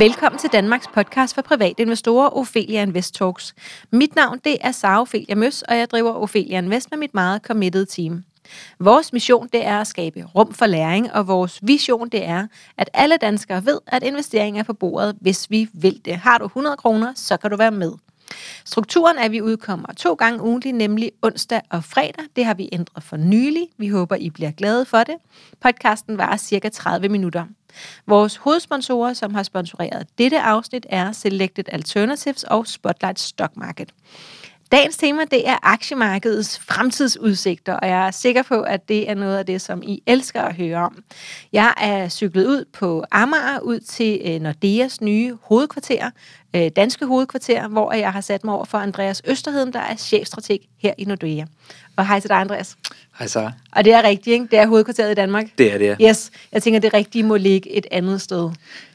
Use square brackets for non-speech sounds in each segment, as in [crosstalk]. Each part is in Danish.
Velkommen til Danmarks podcast for private investorer, Ophelia Invest Talks. Mit navn det er Sara Ophelia Møs, og jeg driver Ophelia Invest med mit meget committed team. Vores mission det er at skabe rum for læring, og vores vision det er, at alle danskere ved, at investering er på bordet, hvis vi vil det. Har du 100 kroner, så kan du være med. Strukturen er, at vi udkommer to gange ugentlig, nemlig onsdag og fredag. Det har vi ændret for nylig. Vi håber, I bliver glade for det. Podcasten varer cirka 30 minutter. Vores hovedsponsorer, som har sponsoreret dette afsnit, er Selected Alternatives og Spotlight Stock Market. Dagens tema det er aktiemarkedets fremtidsudsigter, og jeg er sikker på, at det er noget af det, som I elsker at høre om. Jeg er cyklet ud på Amager, ud til øh, Nordeas nye hovedkvarter, øh, danske hovedkvarter, hvor jeg har sat mig over for Andreas Østerheden, der er chefstrateg her i Nordea. Og hej til dig, Andreas. Hej Sara. Og det er rigtigt, ikke? Det er hovedkvarteret i Danmark? Det er det, ja. Yes. Jeg tænker, det rigtige må ligge et andet sted.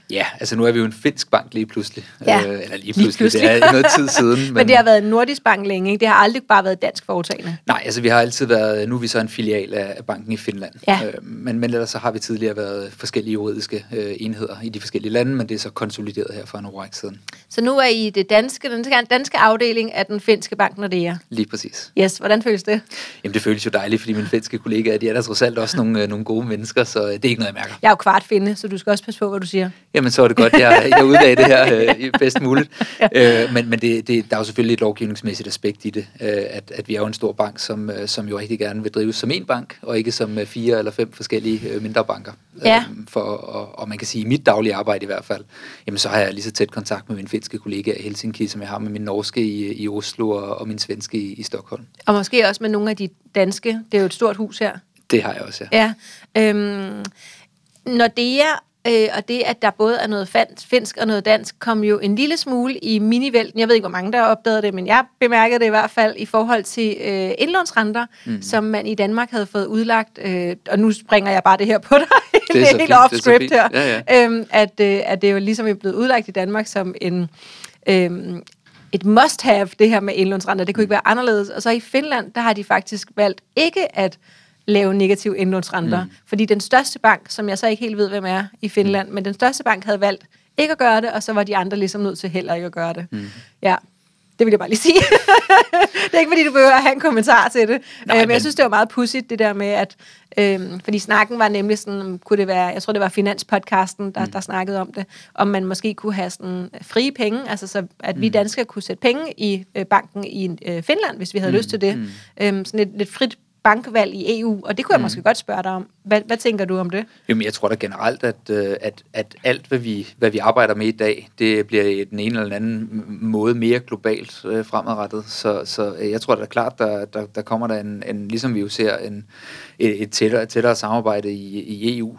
Ja, altså nu er vi jo en finsk bank lige pludselig. Ja, øh, eller lige lige pludselig, pludselig. det er noget tid siden. [laughs] Men, men det har været en nordisk bank længe, ikke? Det har aldrig bare været dansk foretagende. Nej, altså vi har altid været, nu er vi så en filial af, banken i Finland. Ja. Øh, men, men ellers så har vi tidligere været forskellige juridiske øh, enheder i de forskellige lande, men det er så konsolideret her for en år siden. Så nu er I det danske, den danske afdeling af den finske bank Nordea. Lige præcis. Yes, hvordan føles det? Jamen det føles jo dejligt, fordi mine finske kollegaer, de er der trods alt også nogle, øh, nogle gode mennesker, så øh, det er ikke noget, jeg mærker. Jeg er jo kvart finde, så du skal også passe på, hvad du siger. Jamen, så er det godt, jeg, jeg udlagde det her [laughs] øh, bedst muligt. ja. øh, men men det, det, der er jo selvfølgelig et lovgivningsmæssigt aspekt i det, øh, at, at vi er jo en stor bank, som, øh, som jo rigtig gerne vil drives som en bank, og ikke som øh, fire eller fem forskellige øh, mindre banker. Ja. Øh, for, og, og man kan sige, i mit daglige arbejde i hvert fald, jamen så har jeg lige så tæt kontakt med mine finske kollegaer i Helsinki, som jeg har med min norske i, i Oslo og, og min svenske i, i Stockholm. Og måske også med nogle af de danske. Det er jo et stort hus her. Det har jeg også, ja. Ja. Øhm, Nordea øh, og det, at der både er noget finsk og noget dansk, kom jo en lille smule i minivælten. Jeg ved ikke, hvor mange der har opdaget det, men jeg bemærkede det i hvert fald i forhold til øh, indlånsrenter, mm. som man i Danmark havde fået udlagt. Øh, og nu springer jeg bare det her på dig. [laughs] Det er helt det er så script fint. her. Ja, ja. Øhm, at, øh, at det jo ligesom er blevet udlagt i Danmark som en... Øh, et must-have, det her med indlånsrenter. Det kunne ikke være anderledes. Og så i Finland, der har de faktisk valgt ikke at lave negative indlånsrenter. Mm. Fordi den største bank, som jeg så ikke helt ved, hvem er i Finland, men den største bank havde valgt ikke at gøre det, og så var de andre ligesom nødt til heller ikke at gøre det. Mm. Ja, det vil jeg bare lige sige. [laughs] det er ikke, fordi du behøver at have en kommentar til det. Nej, Nej, men jeg synes, det var meget pudsigt, det der med, at... Øhm, fordi snakken var nemlig sådan, kunne det være, jeg tror, det var Finanspodcasten, der, mm. der snakkede om det, om man måske kunne have sådan frie penge, altså så, at vi danskere kunne sætte penge i øh, banken i øh, Finland, hvis vi havde mm. lyst til det. Mm. Øhm, sådan et lidt frit bankvalg i EU, og det kunne jeg måske godt spørge dig om. Hvad, hvad tænker du om det? Jamen, jeg tror da generelt, at, øh, at, at alt, hvad vi, hvad vi arbejder med i dag, det bliver i den ene eller anden m- måde mere globalt øh, fremadrettet. Så, så øh, jeg tror da klart, der, der, der kommer der en, en, ligesom vi jo ser, en, et, et tættere, tættere samarbejde i, i EU,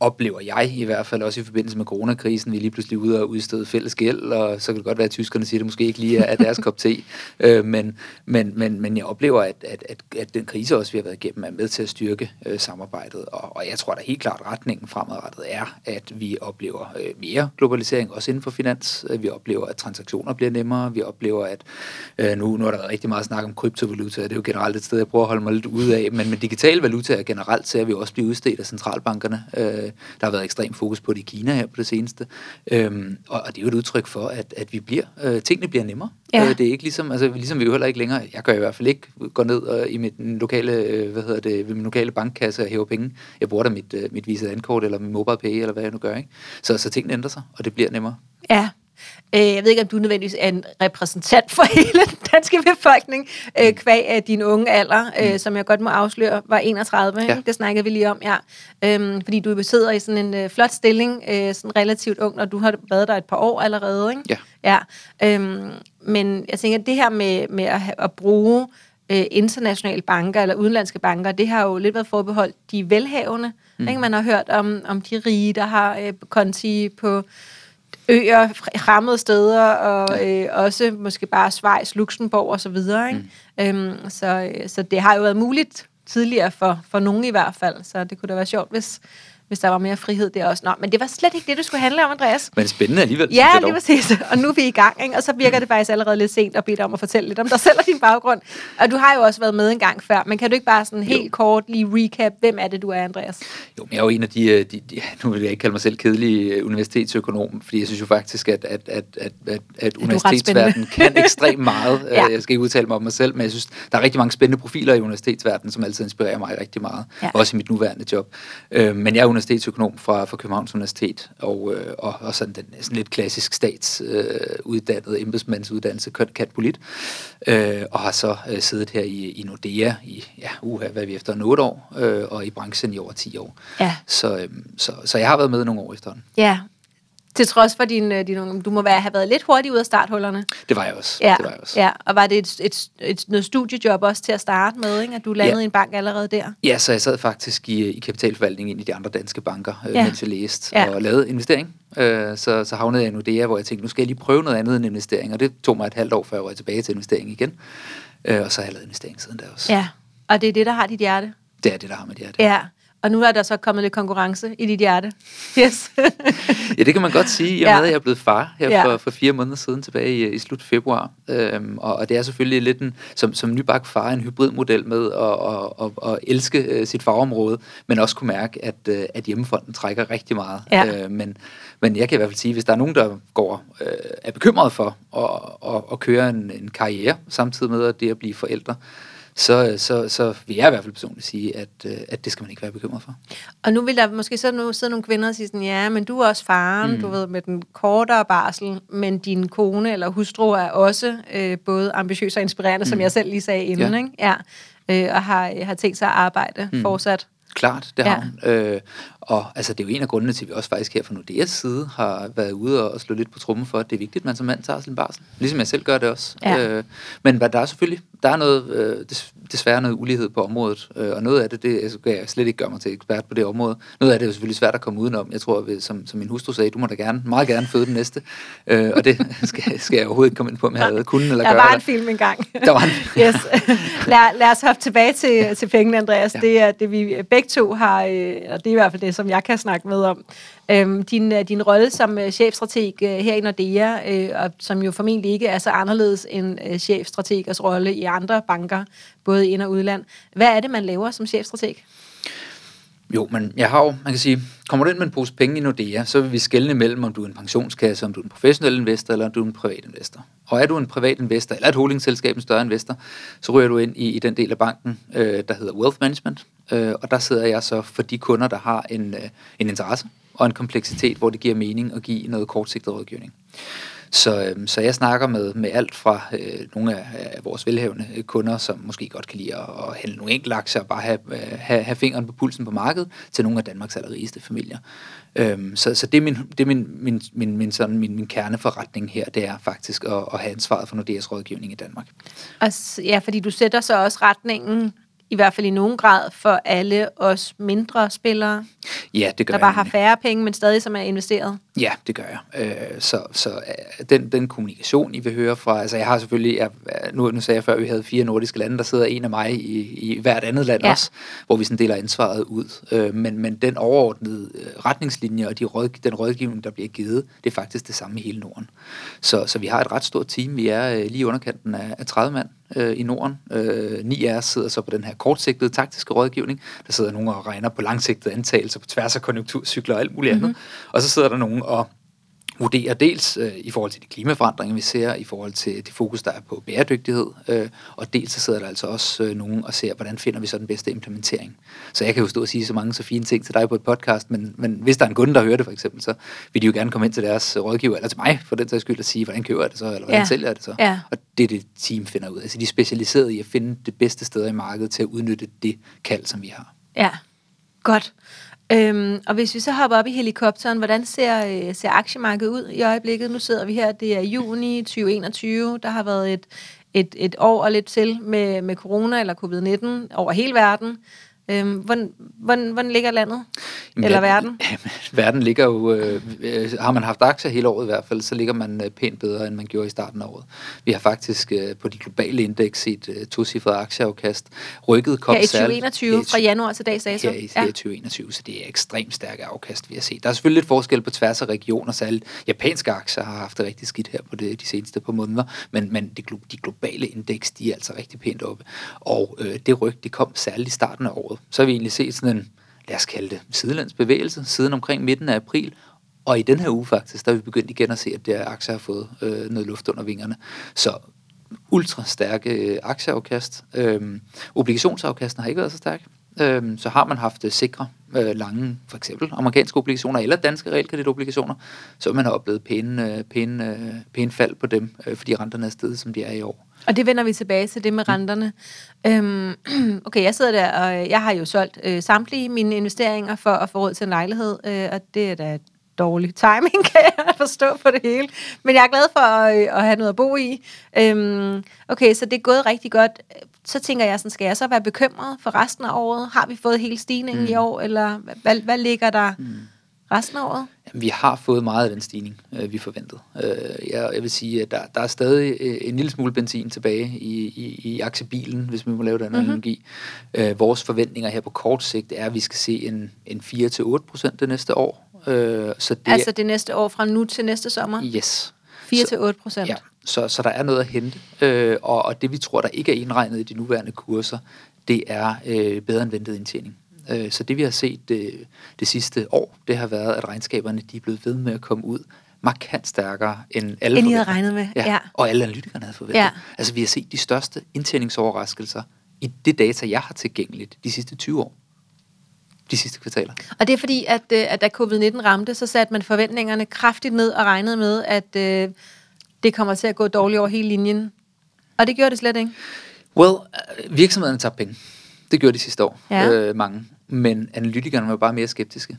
oplever jeg i hvert fald også i forbindelse med coronakrisen. Vi er lige pludselig ude og udstede fælles gæld, og så kan det godt være, at tyskerne siger, at det måske ikke lige er er deres kop te. [laughs] Øh, men, men, men, men jeg oplever, at, at, at, at den krise også, vi har været igennem, er med til at styrke øh, samarbejdet. Og, og jeg tror da helt klart, at retningen fremadrettet er, at vi oplever øh, mere globalisering, også inden for finans. Øh, Vi oplever, at transaktioner bliver nemmere. Vi oplever, at øh, nu, nu har der rigtig meget snak om kryptovaluta, det er jo generelt et sted, jeg prøver at holde mig lidt ude af. Men med digitale valutaer generelt ser vi også blive udstedt af centralbankerne. Øh, der har været ekstrem fokus på det i Kina her på det seneste. Øhm, og, og det er jo et udtryk for, at, at vi bliver, øh, tingene bliver nemmere. Ja. Øh, det er ikke ligesom, altså ligesom vi jo heller ikke længere, jeg gør i hvert fald ikke, gå ned og, i mit lokale, øh, hvad hedder det, ved min lokale bankkasse og hæver penge. Jeg bruger da mit, øh, mit Visa Dankort eller min mobile pay, eller hvad jeg nu gør. Ikke? Så, så tingene ændrer sig, og det bliver nemmere. Ja. Øh, jeg ved ikke, om du nødvendigvis er en repræsentant for [laughs] hele den danske befolkning, øh, kvæg af din unge alder, øh, som jeg godt må afsløre, var 31. Ikke? Ja. Det snakkede vi lige om, ja. Øhm, fordi du sidder i sådan en øh, flot stilling, øh, sådan relativt ung, og du har været der et par år allerede. Ikke? Ja. ja. Øhm, men jeg tænker, det her med, med at, at bruge øh, internationale banker eller udenlandske banker, det har jo lidt været forbeholdt de velhavende. Mm. Ikke? Man har hørt om, om de rige, der har øh, konti på øer, fremmede steder, og øh, også måske bare Schweiz, Luxembourg og så videre. Ikke? Mm. Øhm, så, øh, så det har jo været muligt tidligere for, for nogen i hvert fald, så det kunne da være sjovt, hvis, hvis der var mere frihed der også. Nå, men det var slet ikke det, du skulle handle om, Andreas. Men spændende alligevel. Ja, lige præcis. [laughs] Og nu er vi i gang, ikke? og så virker det faktisk allerede lidt sent at bede dig om at fortælle lidt om dig selv og din baggrund. Og du har jo også været med en gang før, men kan du ikke bare sådan helt jo. kort lige recap, hvem er det, du er, Andreas? Jo, men jeg er jo en af de, øh, de, de [laughs] nu vil jeg ikke kalde mig selv kedelig øh, universitetsøkonom, fordi jeg synes jo faktisk, at, at, at, at, at, at universitetsverdenen kan ekstremt meget. [laughs] ja. Jeg skal ikke udtale mig om mig selv, men jeg synes, der er rigtig mange spændende profiler i universitetsverdenen, som altid inspirerer mig rigtig meget. Ja. Også i mit nuværende job. Men jeg er universitetsøkonom fra, fra Københavns Universitet, og, og, og sådan den sådan lidt klassisk statsuddannet øh, embedsmandsuddannelse, katpolit, øh, og har så øh, siddet her i, i Nordea i, ja, uha, hvad er vi efter, 8 år, øh, og i branchen i over 10 år. Ja. Så, øh, så, så jeg har været med nogle år efterhånden. Ja, til trods for din, øh, din du må være, have været lidt hurtig ud af starthullerne. Det var jeg også. Ja, det var jeg også. ja. og var det et, et, et, noget studiejob også til at starte med, ikke? at du landede ja. i en bank allerede der? Ja, så jeg sad faktisk i, i kapitalforvaltningen i de andre danske banker, øh, ja. mens jeg læste ja. og lavede investering. Øh, så, så havnede jeg i Nordea, hvor jeg tænkte, nu skal jeg lige prøve noget andet end investering, og det tog mig et halvt år, før jeg var tilbage til investering igen. og så har jeg lavet investering siden da også. Ja, og det er det, der har dit hjerte? Det er det, der har mit hjerte. Ja, og nu er der så kommet lidt konkurrence i dit hjerte. Yes. ja, det kan man godt sige. Jeg, ja. med, at jeg er blevet far her ja. for, for fire måneder siden tilbage i, i slut februar. Øhm, og, og det er selvfølgelig lidt en, som, som nybagt far, en hybridmodel med at, at, at, at elske uh, sit farområde, men også kunne mærke, at, uh, at hjemmefonden trækker rigtig meget. Ja. Uh, men, men jeg kan i hvert fald sige, hvis der er nogen, der går uh, er bekymret for at, at, at køre en, en karriere, samtidig med at det at blive forældre, så, så, så vil jeg i hvert fald personligt sige, at, øh, at det skal man ikke være bekymret for. Og nu vil der måske så nu sidde nogle kvinder og sige sådan, ja, men du er også faren, mm. du ved, med den kortere barsel, men din kone eller hustru er også øh, både ambitiøs og inspirerende, mm. som jeg selv lige sagde inden, ja. ikke? Ja. Øh, og har, har tænkt sig at arbejde mm. fortsat. Klart, det har ja. hun. Øh, og altså, det er jo en af grundene til, at vi også faktisk her fra Nordeas side har været ude og slå lidt på trummen for, at det er vigtigt, at man som mand tager sin barsel. Ligesom jeg selv gør det også. Ja. Øh, men der er selvfølgelig der er noget, øh, desværre noget ulighed på området, øh, og noget af det, det skal jeg slet ikke gøre mig til ekspert på det område. Noget af det er jo selvfølgelig svært at komme udenom. Jeg tror, at, som, som min hustru sagde, du må da gerne, meget gerne føde den næste. Øh, og det [laughs] skal, skal jeg overhovedet ikke komme ind på, om jeg havde kunnet eller gøre Der var en film engang. Der var en [laughs] yes. lad, lad os hoppe tilbage til, til pengene, Andreas. Ja. Det er det, vi begge to har, øh, og det er i hvert fald det, som jeg kan snakke med om. Øhm, din, øh, din rolle som øh, chefstrateg øh, her i Nordea, øh, og, som jo formentlig ikke er så anderledes end øh, chefstrategers rolle i andre banker, både ind- og udland. Hvad er det, man laver som chefstrateg? Jo, men jeg har jo, man kan sige, kommer du ind med en pose penge i Nordea, så vil vi skelne mellem, om du er en pensionskasse, om du er en professionel investor, eller om du er en privat investor. Og er du en privat investor, eller et holdingselskab, en større investor, så ryger du ind i, i den del af banken, øh, der hedder Wealth Management. Øh, og der sidder jeg så for de kunder, der har en, øh, en interesse og en kompleksitet, hvor det giver mening at give noget kortsigtet rådgivning. Så, øh, så jeg snakker med, med alt fra øh, nogle af, af vores velhavende kunder, som måske godt kan lide at, at handle nogle enkelte aktier og bare have, øh, have, have fingeren på pulsen på markedet, til nogle af Danmarks allerrigeste familier. Øhm, så, så det er, min, det er min, min, min, min, sådan, min, min kerneforretning her, det er faktisk at, at have ansvaret for Nordeas rådgivning i Danmark. Og, ja, fordi du sætter så også retningen i hvert fald i nogen grad for alle os mindre spillere? Ja, det gør Der bare har færre penge, men stadig som er investeret? Ja, det gør jeg. Øh, så så øh, den, den kommunikation, I vil høre fra... Altså, jeg har selvfølgelig... Jeg, nu, nu sagde jeg før, at vi havde fire nordiske lande. Der sidder en af mig i, i hvert andet land ja. også, hvor vi sådan deler ansvaret ud. Øh, men, men den overordnede retningslinje og de råd, den rådgivning, der bliver givet, det er faktisk det samme i hele Norden. Så, så vi har et ret stort team. Vi er lige underkanten af, af 30 mand øh, i Norden. Øh, ni af os sidder så på den her kortsigtede taktiske rådgivning. Der sidder nogen og regner på langsigtede antagelser på tværs af konjunkturcykler og alt muligt mm-hmm. andet. Og så sidder der nogen og vurderer dels øh, i forhold til de klimaforandringer, vi ser, i forhold til det fokus, der er på bæredygtighed, øh, og dels så sidder der altså også øh, nogen og ser, hvordan finder vi så den bedste implementering. Så jeg kan jo stå og sige så mange så fine ting til dig på et podcast, men, men hvis der er en kunde, der hører det for eksempel, så vil de jo gerne komme ind til deres rådgiver, eller til mig for den sags skyld, og sige, hvordan køber jeg det så, eller hvordan ja. sælger jeg det så. Ja. Og det er det, team finder ud af. Altså de er specialiseret i at finde det bedste sted i markedet til at udnytte det kald, som vi har. Ja, godt. Øhm, og hvis vi så hopper op i helikopteren, hvordan ser, øh, ser aktiemarkedet ud i øjeblikket? Nu sidder vi her, det er juni 2021, der har været et, et, et år og lidt til med, med corona eller covid-19 over hele verden. Øhm, hvordan, hvordan, hvordan ligger landet? Eller verden? verden ligger jo, øh, øh, har man haft aktier hele året i hvert fald, så ligger man øh, pænt bedre, end man gjorde i starten af året. Vi har faktisk øh, på de globale indeks set øh, to-cifrede aktieafkast. Rykket kom Her i 2021, fra januar til dags dato. Her i, ja. 2021, så det er ekstremt stærke afkast, vi har set. Der er selvfølgelig lidt forskel på tværs af regioner, særligt japanske aktier har haft det rigtig skidt her på det, de seneste par måneder, men, men de, de globale indeks, de er altså rigtig pænt oppe. Og øh, det ryg, det kom særligt i starten af året. Så har vi egentlig set sådan en, lad os kalde det, sidelandsbevægelse siden omkring midten af april, og i den her uge faktisk, der er vi begyndt igen at se, at der aktier har fået øh, noget luft under vingerne. Så ultra stærke øh, aktieafkast. Øhm, obligationsafkasten har ikke været så stærk. Øhm, så har man haft øh, sikre, øh, lange, for eksempel amerikanske obligationer eller danske realkreditobligationer, så man har oplevet pæne, øh, pæne, øh, pæne fald på dem, øh, fordi renterne er steget, som de er i år. Og det vender vi tilbage til, det med renterne. Øhm, [clears throat] okay, jeg sidder der, og jeg har jo solgt øh, samtlige mine investeringer for at få råd til en lejlighed, øh, og det er da dårlig timing, [laughs] kan jeg forstå på det hele. Men jeg er glad for at, øh, at have noget at bo i. Øhm, okay, så det er gået rigtig godt. Så tænker jeg sådan, skal jeg så være bekymret for resten af året? Har vi fået hele stigningen mm. i år, eller hvad, hvad ligger der mm. Resten af året? Jamen, vi har fået meget af den stigning, øh, vi forventede. Øh, jeg, jeg vil sige, at der, der er stadig øh, en lille smule benzin tilbage i, i, i aktiebilen, hvis vi må lave den mm-hmm. analogi. Øh, vores forventninger her på kort sigt er, at vi skal se en, en 4-8 procent det næste år. Øh, så det, altså det næste år fra nu til næste sommer? Yes. 4-8 procent? Ja, så, så der er noget at hente. Øh, og, og det vi tror, der ikke er indregnet i de nuværende kurser, det er øh, bedre end ventet indtjening. Øh, så det vi har set det, øh, det sidste år, det har været, at regnskaberne de er blevet ved med at komme ud markant stærkere end alle end I havde regnet med. Ja, ja. Og alle analytikerne havde forventet. Ja. Altså vi har set de største indtjeningsoverraskelser i det data, jeg har tilgængeligt de sidste 20 år de sidste kvartaler. Og det er fordi, at, øh, at da covid-19 ramte, så satte man forventningerne kraftigt ned og regnede med, at øh, det kommer til at gå dårligt over hele linjen. Og det gjorde det slet ikke? Well, øh, virksomhederne tabte penge. Det gjorde de sidste år, ja. øh, mange. Men analytikerne var bare mere skeptiske.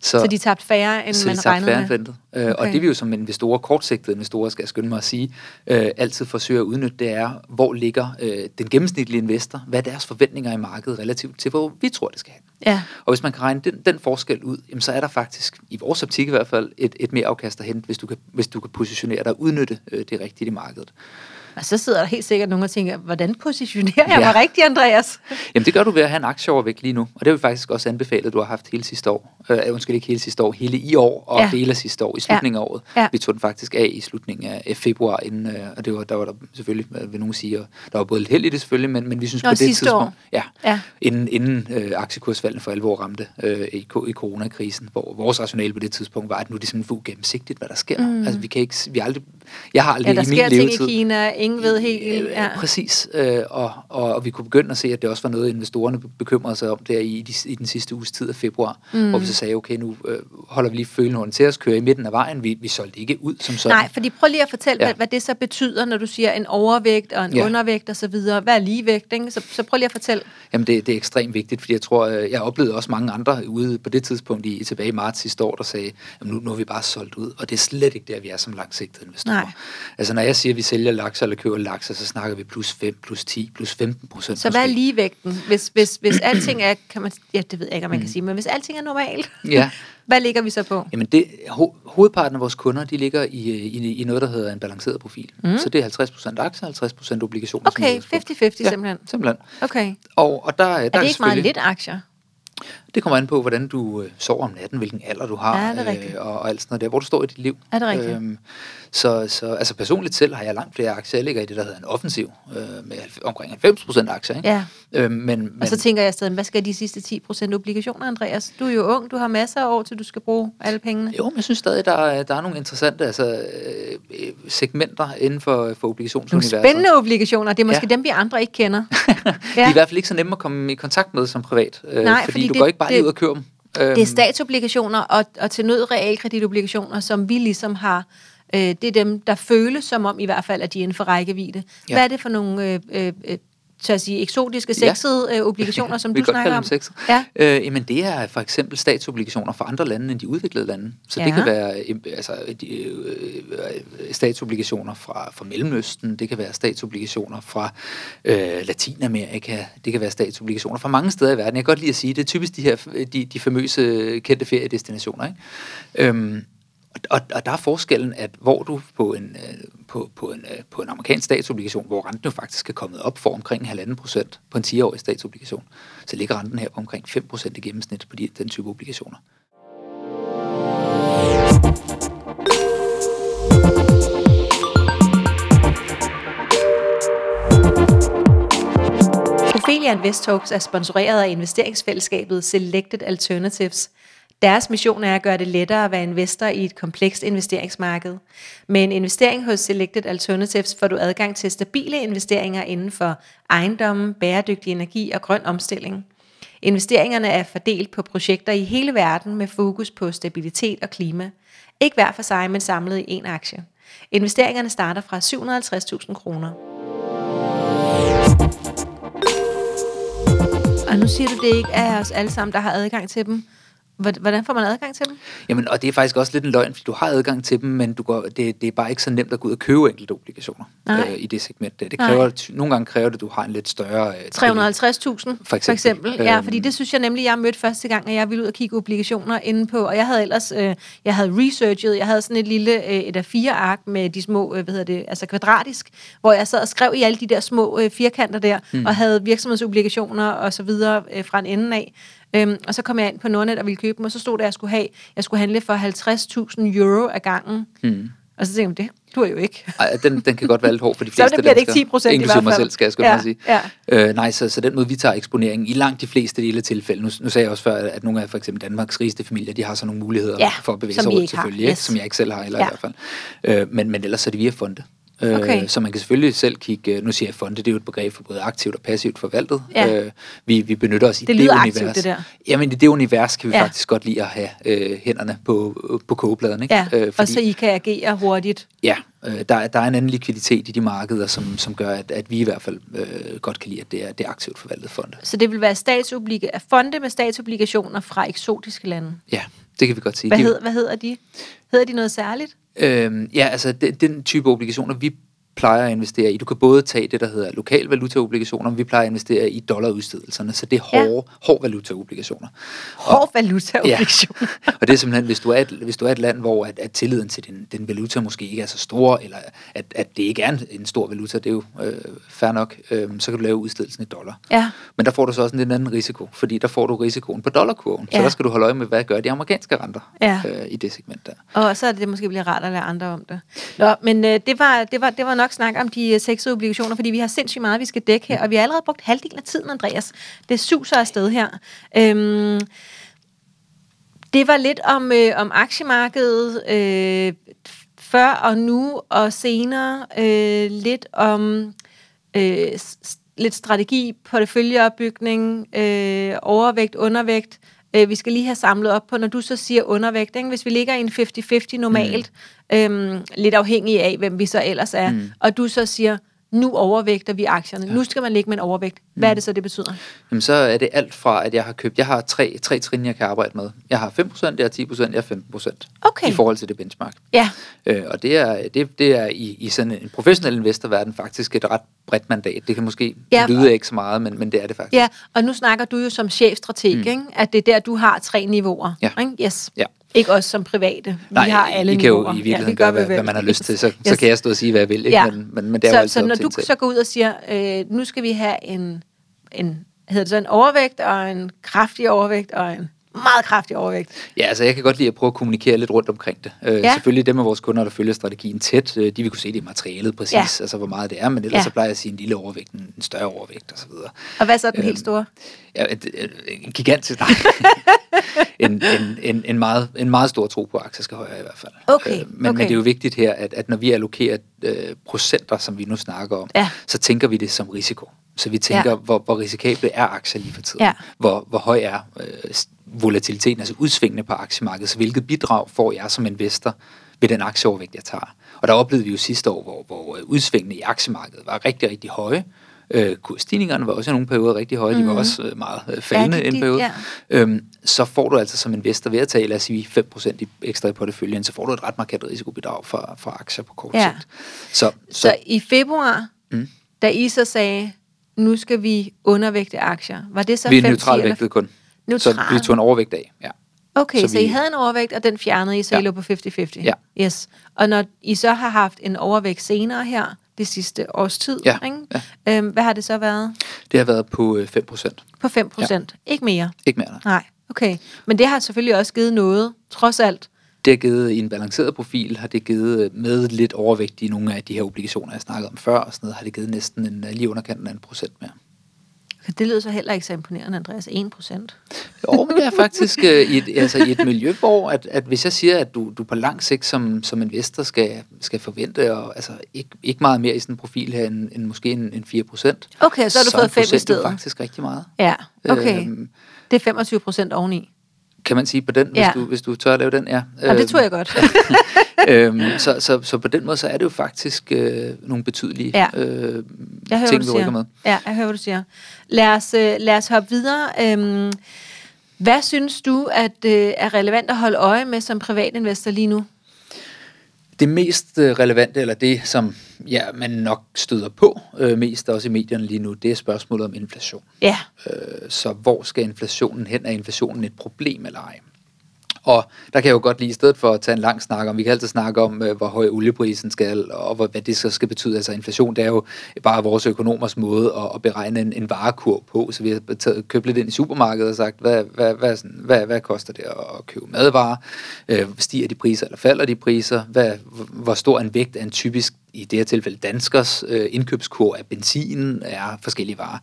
Så, så de tabte færre, end man regnede færre med? Øh, okay. Og det vi jo som investorer, kortsigtede investorer, skal jeg skynde mig at sige, øh, altid forsøger at udnytte, det er, hvor ligger øh, den gennemsnitlige investor, hvad er deres forventninger i markedet relativt til, hvor vi tror, det skal have. Ja. Og hvis man kan regne den, den forskel ud, jamen, så er der faktisk, i vores optik i hvert fald, et, et mere afkast at hente, hvis du kan, hvis du kan positionere dig og udnytte øh, det rigtige i markedet. Og så sidder der helt sikkert nogen og tænker, hvordan positionerer jeg ja. mig rigtigt, Andreas? Jamen det gør du ved at have en aktieovervægt lige nu, og det har vi faktisk også anbefalet, at du har haft hele sidste år. Øh, undskyld, ikke hele sidste år, hele i år og ja. hele sidste år, i slutningen ja. af året. Ja. Vi tog den faktisk af i slutningen af februar, inden, øh, og det var, der var der selvfølgelig, vil nogen sige, der var både lidt held i det selvfølgelig, men, men vi synes Nå, på det tidspunkt, år. Ja, ja. inden, inden øh, aktiekursfaldene for alvor ramte øh, i, i coronakrisen, hvor vores rationale på det tidspunkt var, at nu er det simpelthen for gennemsigtigt, hvad der sker. Mm. Altså vi kan ikke, vi aldrig, jeg har aldrig ja, der i min sker levetid, ting i Kina, ingen ved helt Øh, ja. Præcis, øh, og, og, og vi kunne begynde at se, at det også var noget, investorerne bekymrede sig om der i, i den sidste uges tid af februar, mm. hvor vi så sagde, okay, nu øh, holder vi lige følende til os, kører i midten af vejen, vi, vi solgte ikke ud som sådan. Nej, fordi prøv lige at fortælle, ja. hvad, hvad det så betyder, når du siger en overvægt og en ja. undervægt osv., hvad er ligevægt, ikke? Så, så prøv lige at fortælle. Jamen det, det er ekstremt vigtigt, fordi jeg tror, jeg oplevede også mange andre ude på det tidspunkt i, tilbage i marts sidste år, der sagde, jamen nu, nu er vi bare solgt ud, og det er slet ikke der, vi er som langsigtede investorer. Nej. Altså når jeg siger, at vi sælger laks eller køber laks, så snakker vi plus 5, plus 10, plus 15 procent. Så hvad er ligevægten? Hvis, hvis, hvis [clears throat] alting er, kan man, ja, det ved jeg ikke, om man mm. kan sige, men hvis alting er normalt, ja. [laughs] hvad ligger vi så på? Jamen det, ho, hovedparten af vores kunder, de ligger i, i, i noget, der hedder en balanceret profil. Mm. Så det er 50 procent aktier, 50 procent obligationer. Okay, 50-50 ja, simpelthen. simpelthen. Okay. Og, og der, der er det ikke meget lidt aktier? Det kommer an på, hvordan du øh, sover om natten, hvilken alder du har, ja, det øh, og, og alt sådan noget der, hvor du står i dit liv. Er det rigtigt? Øhm, så, så altså personligt selv har jeg langt flere aktier. Jeg ligger i det, der hedder en offensiv, øh, med omkring 90% aktier. Ikke? Ja. Øhm, men, men, og så tænker jeg stadig, hvad skal de sidste 10% obligationer, Andreas? Du er jo ung, du har masser af år, til du skal bruge alle pengene. Jo, men jeg synes stadig, der er, der er nogle interessante altså, øh, segmenter inden for, for obligationsuniverset. Nogle spændende obligationer, det er måske ja. dem, vi andre ikke kender. ja. [laughs] De er i hvert fald ikke så nemme at komme i kontakt med som privat, øh, Nej, fordi, fordi du det, går ikke bare det, lige ud og køber dem. Det er øhm. statsobligationer og, og til nød realkreditobligationer, som vi ligesom har Øh, det er dem, der føles som om i hvert fald, at de er inden for rækkevidde. Ja. Hvad er det for nogle øh, øh, øh tør sige, eksotiske, sexede ja. øh, obligationer, som [laughs] du snakker om? Sexet. Ja. Øh, jamen det er for eksempel statsobligationer fra andre lande end de udviklede lande. Så ja. det kan være øh, altså, de, øh, statsobligationer fra, fra Mellemøsten, det kan være statsobligationer fra øh, Latinamerika, det kan være statsobligationer fra mange steder i verden. Jeg kan godt lide at sige, det er typisk de her de, de famøse kendte feriedestinationer. Ikke? Øhm, og, og der er forskellen, at hvor du på en, øh, på, på en, øh, på en amerikansk statsobligation, hvor renten jo faktisk er kommet op for omkring 1,5 procent på en 10-årig statsobligation, så ligger renten her på omkring 5 procent i gennemsnit på de, den type obligationer. Ophelia Invest Talks er sponsoreret af investeringsfællesskabet Selected Alternatives – deres mission er at gøre det lettere at være investor i et komplekst investeringsmarked. Med en investering hos Selected Alternatives får du adgang til stabile investeringer inden for ejendomme, bæredygtig energi og grøn omstilling. Investeringerne er fordelt på projekter i hele verden med fokus på stabilitet og klima. Ikke hver for sig, men samlet i én aktie. Investeringerne starter fra 750.000 kroner. Og nu siger du, det ikke er os alle sammen, der har adgang til dem. Hvordan får man adgang til dem? Jamen, og det er faktisk også lidt en løgn, fordi du har adgang til dem, men du går, det, det er bare ikke så nemt at gå ud og købe enkelte obligationer øh, i det segment. Det kræver, nogle gange kræver det, at du har en lidt større... Øh, 350.000 for eksempel. For eksempel. Ja, øhm. fordi det synes jeg nemlig, jeg mødte første gang, at jeg ville ud og kigge obligationer inde på, og jeg havde ellers, øh, jeg havde researchet, jeg havde sådan et lille, øh, et af fire ark med de små, øh, hvad hedder det, altså kvadratisk, hvor jeg sad og skrev i alle de der små øh, firkanter der, mm. og havde virksomhedsobligationer og så videre øh, fra en ende af. Øhm, og så kom jeg ind på Nordnet og ville købe dem, og så stod der, at jeg skulle, have, jeg skulle handle for 50.000 euro ad gangen. Mm. Og så tænkte jeg, det er jo ikke. Ej, den, den kan godt være lidt hård for de fleste [laughs] Så det bliver det ikke 10 procent i hvert fald. mig selv, skal jeg skulle ja, sige. Ja. Øh, nej, så, så den måde, vi tager eksponeringen i langt de fleste dele af tilfælde. Nu, nu sagde jeg også før, at nogle af for eksempel Danmarks rigeste familier, de har så nogle muligheder ja, for at bevæge sig rundt selvfølgelig, yes. som jeg ikke selv har, eller ja. i hvert fald. Øh, men, men ellers er det via fonde. Øh, okay. Øh, så man kan selvfølgelig selv kigge, nu siger jeg fonde, det er jo et begreb for både aktivt og passivt forvaltet. Ja. Øh, vi, vi benytter os i det, det univers. Aktivt, det der. Jamen i det univers kan vi ja. faktisk godt lide at have øh, hænderne på, på kogepladen. Ikke? Ja, øh, fordi, og så I kan agere hurtigt. Ja, øh, der, der er en anden likviditet i de markeder, som, som gør, at, at vi i hvert fald øh, godt kan lide, at det er, det er aktivt forvaltet fonde. Så det vil være statsobliga- fonde med statsobligationer fra eksotiske lande? Ja, det kan vi godt sige. Hvad, hed, hvad hedder de? Hedder de noget særligt? Øhm, ja, altså den, den type obligationer, vi plejer at investere i. Du kan både tage det, der hedder lokal valutaobligationer, men vi plejer at investere i dollarudstedelserne, så det er hårde, ja. hårde valutaobligationer. Hårde valutaobligationer? Ja. og det er simpelthen, hvis du er et, hvis du er et land, hvor at, at tilliden til den, den valuta måske ikke er så stor, eller at, at det ikke er en, en stor valuta, det er jo øh, fair nok, øh, så kan du lave udstedelsen i dollar. Ja. Men der får du så også en lidt anden risiko, fordi der får du risikoen på dollarkurven, ja. så der skal du holde øje med, hvad gør de amerikanske renter ja. øh, i det segment der. Og så er det, det måske bliver rart at lære andre om det. Nå, men øh, det, var, det, var, det var nok nok snakke om de øh, sexede obligationer, fordi vi har sindssygt meget, vi skal dække her, og vi har allerede brugt halvdelen af tiden, Andreas. Det suser afsted her. Øhm, det var lidt om, øh, om aktiemarkedet øh, før og nu, og senere øh, lidt om øh, lidt strategi, porteføljeopbygning, øh, overvægt, undervægt, Øh, vi skal lige have samlet op på, når du så siger undervægt, ikke? hvis vi ligger i en 50-50 normalt, mm. øhm, lidt afhængig af, hvem vi så ellers er, mm. og du så siger, nu overvægter vi aktierne. Ja. Nu skal man ligge med en overvægt. Hvad mm. er det så, det betyder? Jamen, så er det alt fra, at jeg har købt... Jeg har tre, tre trin, jeg kan arbejde med. Jeg har 5%, jeg har 10%, jeg har 15%. Okay. I forhold til det benchmark. Ja. Øh, og det er, det, det er i, i sådan en professionel investorverden faktisk et ret bredt mandat. Det kan måske ja. lyde ikke så meget, men, men det er det faktisk. Ja, og nu snakker du jo som chefstrateg, mm. ikke? at det er der, du har tre niveauer. Ja. Ikke? Yes. Ja. Ikke os som private. Vi Nej, har alle I kan jo i virkeligheden ja, gøre, hvad, hvad man har lyst til. Så, yes. så kan jeg stå og sige, hvad jeg vil. Ikke? Ja. Men, men, men det er så, jo så når du så går ud og siger, øh, nu skal vi have en, en, hedder det så en overvægt, og en kraftig overvægt, og en meget kraftig overvægt. Ja, altså jeg kan godt lide at prøve at kommunikere lidt rundt omkring det. Øh, ja. Selvfølgelig dem af vores kunder, der følger strategien tæt, øh, de vil kunne se det i materialet præcis, ja. altså hvor meget det er, men ellers ja. så plejer jeg at sige en lille overvægt, en, større overvægt osv. Og, og hvad så den øh, helt store? Ja, en gigantisk, nej. [laughs] en, en, en, en, meget, en meget stor tro på aktier skal højere i hvert fald. Okay, øh, men, okay. men det er jo vigtigt her, at, at når vi allokerer øh, procenter, som vi nu snakker om, ja. så tænker vi det som risiko. Så vi tænker, ja. hvor, hvor risikable er aktier lige for tiden? Ja. Hvor, hvor høj er øh, volatiliteten, altså udsvingende på aktiemarkedet? Så hvilket bidrag får jeg som investor ved den aktieovervægt, jeg tager? Og der oplevede vi jo sidste år, hvor, hvor udsvingene i aktiemarkedet var rigtig, rigtig høje, øh, kursstigningerne var også i nogle perioder rigtig høje, mm. de var også øh, meget øh, faldende Ja, de- en de- periode, ja. øhm, så får du altså som investor ved at tage, lad os sige, 5% i ekstra i porteføljen, så får du et ret markant risikobidrag fra, fra aktier på kort Ja. sigt. Så, Så, så, i februar, Mm. mm. da I så sagde, nu skal vi undervægte aktier, var det så vi er 5, 10 neutralt eller- vægtet kun. Neutral. Så vi tog en overvægt af, ja. Okay, Så så, så I vi- havde en overvægt, og den fjernede I, så Ja. I lå på 50-50? Ja. Yes. Og når I så har haft en overvægt senere her, det sidste års tid, Ja, ikke? ja. Øhm, hvad har det så været? Det har været på øh, 5%. På 5 procent? Ja. Ikke mere? Ikke mere, nej. Nej, okay. Men det har selvfølgelig også givet noget, trods alt. Det har givet en balanceret profil, har det givet øh, med lidt overvægt i nogle af de her obligationer, jeg snakkede om før, og sådan noget, har det givet næsten en, øh, lige underkanten af en procent mere. Det lyder så heller ikke så imponerende, Andreas. 1 procent. Jo, men det er faktisk øh, i, et, altså, i et miljø, hvor at, at hvis jeg siger, at du, du på lang sigt som, som investor skal, skal forvente, og, altså, ikke, ikke meget mere i sådan en profil her, end, end måske en, en 4 procent. Okay, så har du fået 5 i Det stedet. er faktisk rigtig meget. Ja, okay. Øhm, Det er 25 procent oveni. Kan man sige på den, hvis, Ja. du, hvis du tør at lave den, ja. Og det tror jeg godt. [laughs] øhm, så, så, så på den måde, så er det jo faktisk øh, nogle betydelige Ja. øh, Jeg hører, ting, vi du rykker med. Ja, jeg hører, hvad du siger. Lad os, øh, lad os hoppe videre. Øhm, hvad synes du, at øh, er relevant at holde øje med som privatinvestor lige nu? Det mest øh, relevante, eller det, som ja, man nok støder på øh, mest også i medierne lige nu, det er spørgsmålet om inflation. Ja, Øh, så hvor skal inflationen hen? Er inflationen et problem eller ej? Og der kan jeg jo godt lige, i stedet for at tage en lang snak om, vi kan altid snakke om, øh, hvor høj olieprisen skal, og hvad det så skal betyde. Altså inflation, det er jo bare vores økonomers måde at, at beregne en, en varekurv på. Så vi har taget, købt lidt ind i supermarkedet og sagt, hvad, hvad, hvad, sådan, hvad, hvad koster det at købe madvarer? Øh, stiger de priser eller falder de priser? Hvad, hvor stor en vægt er en typisk, i det her tilfælde danskers øh, indkøbskurv af benzin, er forskellige varer.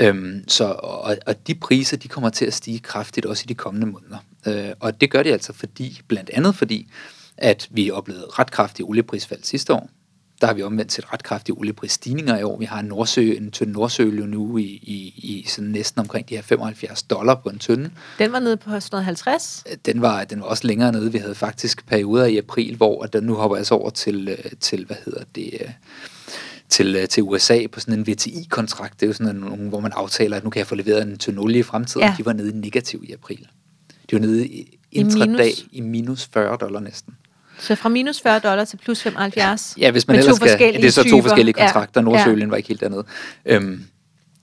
Øhm, så, og, og de priser, de kommer til at stige kraftigt også i de kommende måneder. Øh, og det gør de altså fordi, blandt andet fordi, at vi oplevede ret kraftige olieprisfald sidste år. Der har vi omvendt set ret kraftige olieprisstigninger i år. Vi har en, nordsø, en tynd nordsøolie nu i, i, i sådan næsten omkring de her 75 dollar på en tynde. den var nede på 150. Den var, den var også længere nede. Vi havde faktisk perioder i april, hvor at den nu hopper jeg så over til, øh, til hvad hedder det, øh, til, øh, til USA på sådan en VTI-kontrakt. Det er jo sådan nogle, hvor man aftaler, at nu kan jeg få leveret en tynd olie i fremtiden. Ja. De var nede i negativ i april. De var nede i, I intradag minus? i minus 40 dollar næsten. Så fra minus 40 dollar til plus 75. Ja, hvis man ellers skal, det er så to typer. forskellige Ja. kontrakter. Nordsøolien var ikke helt dernede. Øhm,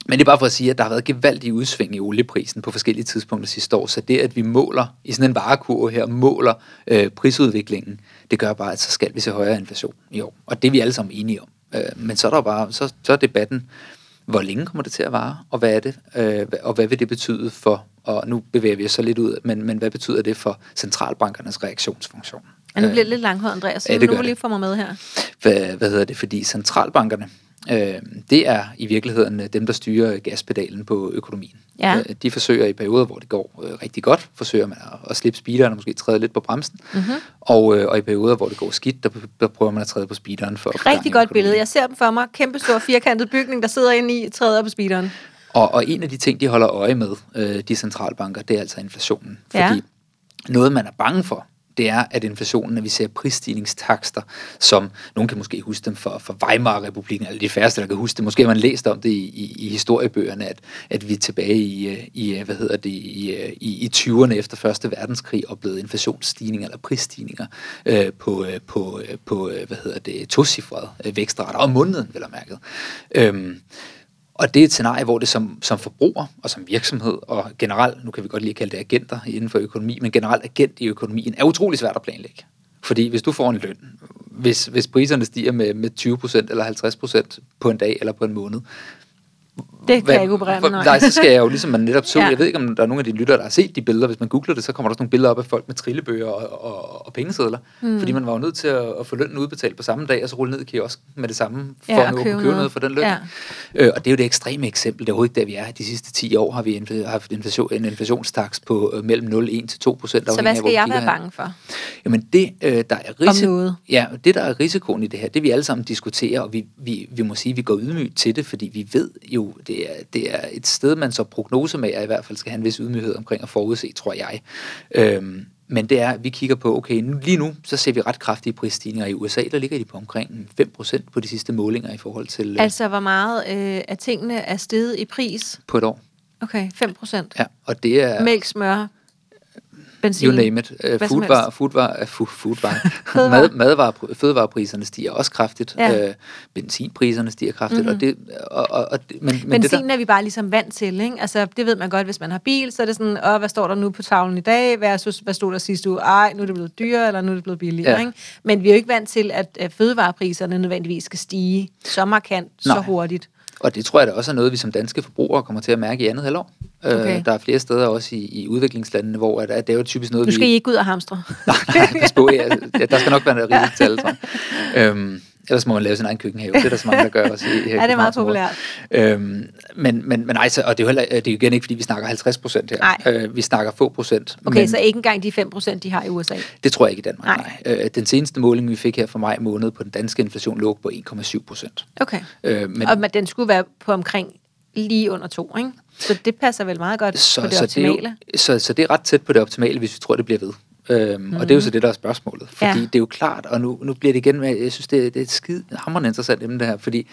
men det er bare for at sige, at der har været gevaldige udsving i olieprisen på forskellige tidspunkter sidste år. Så det, at vi måler i sådan en varekurve her, måler øh, prisudviklingen, det gør bare, at så skal vi se højere inflation i år. Og det er vi alle sammen enige om. Øh, men så er der bare, så, så er debatten, hvor længe kommer det til at vare, og hvad er det, øh, og hvad vil det betyde for, og nu bevæger vi os så lidt ud, men, men hvad betyder det for centralbankernes reaktionsfunktion? Ja, nu bliver det lidt langhåret, Andreas. Så Ja, det nu må lige få mig med her. hvad, hvad hedder det, fordi centralbankerne, øh, det er i virkeligheden øh, dem, der styrer gaspedalen på økonomien. Ja. Øh, de forsøger i perioder, hvor det går øh, rigtig godt, forsøger man at, at slippe speederen og måske træde lidt på bremsen. Mm-hmm. Og, øh, og i perioder, hvor det går skidt, der, der prøver man at træde på speederen for Rigtig godt billede. Jeg ser dem for mig. Kæmpe stor firkantet bygning, der sidder inde i, træder på speederen. Og, og en af de ting, de holder øje med, øh, de centralbanker, det er altså inflationen. Fordi Ja. noget, man er bange for, det er, at inflationen, at vi ser prisstigningstakster, som nogen kan måske huske dem for, for Weimar-republiken, eller de færreste, der kan huske det. Måske har man læst om det i, i, i historiebøgerne, at, at vi er tilbage i, øh, i, øh, hvad hedder det, i, øh, i, i 20'erne efter Første Verdenskrig oplevede inflationsstigninger eller prisstigninger øh, på, på, på hvad hedder det, tocifrede vækstrater om måneden, vel og mærket. Øhm, og det er et scenarie, hvor det som, som forbruger og som virksomhed, og generelt, nu kan vi godt lige kalde det agenter inden for økonomi, men generelt agent i økonomien, er utrolig svært at planlægge. Fordi hvis du får en løn, hvis, hvis priserne stiger med, med 20% eller 50% på en dag eller på en måned, det kan jeg ikke operere med, nej. nej. så skal jeg jo ligesom man netop [laughs] så, Ja. jeg ved ikke, om der er nogen af de lyttere, der har set de billeder. Hvis man googler det, så kommer der også nogle billeder op af folk med trillebøger og, og, og pengesedler. Mm. Fordi man var jo nødt til at, at få lønnen udbetalt på samme dag, og så rulle ned i kiosk med det samme, for Ja, at nå at købe noget. noget for den løn. Ja. Øh, og det er jo det ekstreme eksempel. Det er overhovedet ikke der, vi er. De sidste 10 år har vi haft inflation, en inflationstaks på øh, mellem 0,1 til 2 procent. Så hvad skal jeg være bange for? Jamen det, øh, der er risiko, ja, det, der er risikoen i det her, det vi alle sammen diskuterer, og vi, vi, vi må sige, at vi går ydmygt til det, fordi vi ved jo, det er, det er et sted, man så prognosemager i hvert fald skal have en vis ydmyghed omkring at forudse, tror jeg. Øhm, men det er, at vi kigger på, okay, nu, lige nu, så ser vi ret kraftige prisstigninger i USA, der ligger de på omkring 5% på de sidste målinger i forhold til øh, Altså, hvor meget øh, af tingene er steget i pris? på et år. Okay, 5 procent. Ja, og det er, Mælk, smør, benzin. you name it, uh, foodvar, foodvar, uh, food, foodvar. [laughs] Mad, madvarer, fødevarepriserne stiger også kraftigt, Ja. øh, benzinpriserne stiger kraftigt, Mhm. mm-hmm. og det, og, og, og, det- men, men det Benzin der, er vi bare ligesom vant til, ikke? Altså, det ved man godt, hvis man har bil, så er det sådan, åh, hvad står der nu på tavlen i dag, versus, hvad stod der sidste uge? Ej, nu er det blevet dyrere, eller nu er det blevet billigere, Ja. ikke? Men vi er jo ikke vant til, at fødevarepriserne nødvendigvis skal stige så markant, så Nej. hurtigt. Og det tror jeg da også er noget, vi som danske forbrugere kommer til at mærke i andet halvår. Okay. Øh, der er flere steder også i, i udviklingslandene, hvor at, at det er jo typisk noget, Nu skal vi... I ikke ud og hamstre. Nej, nej, pas på, ja, der skal nok være noget rigeligt [laughs] til alle. Øhm, ellers må man lave sin egen køkkenhave. Det er der så mange, der gør også i, i [laughs] Ja, det er meget populært. Øhm, men, men, men altså, og det er jo heller, det er jo igen ikke, fordi vi snakker 50 procent her. Nej. Øh, vi snakker få procent. Okay, men så ikke engang de 5 procent, de har i USA. det tror jeg ikke i Danmark, Nej. nej. Øh, den seneste måling, vi fik her for maj måned på den danske inflation, lå på 1,7 procent. Okay. Øh, men, Og men den skulle være på omkring lige under to, ikke? Så det passer vel meget godt så, på det så, det optimale. jo, så, så det er ret tæt på det optimale, hvis vi tror, det bliver ved. Øhm, mm. Og det er jo så det, der er spørgsmålet. Fordi Ja. det er jo klart, og nu, nu bliver det igen med, jeg synes, det, det er et skide hammerende interessant emne det her, fordi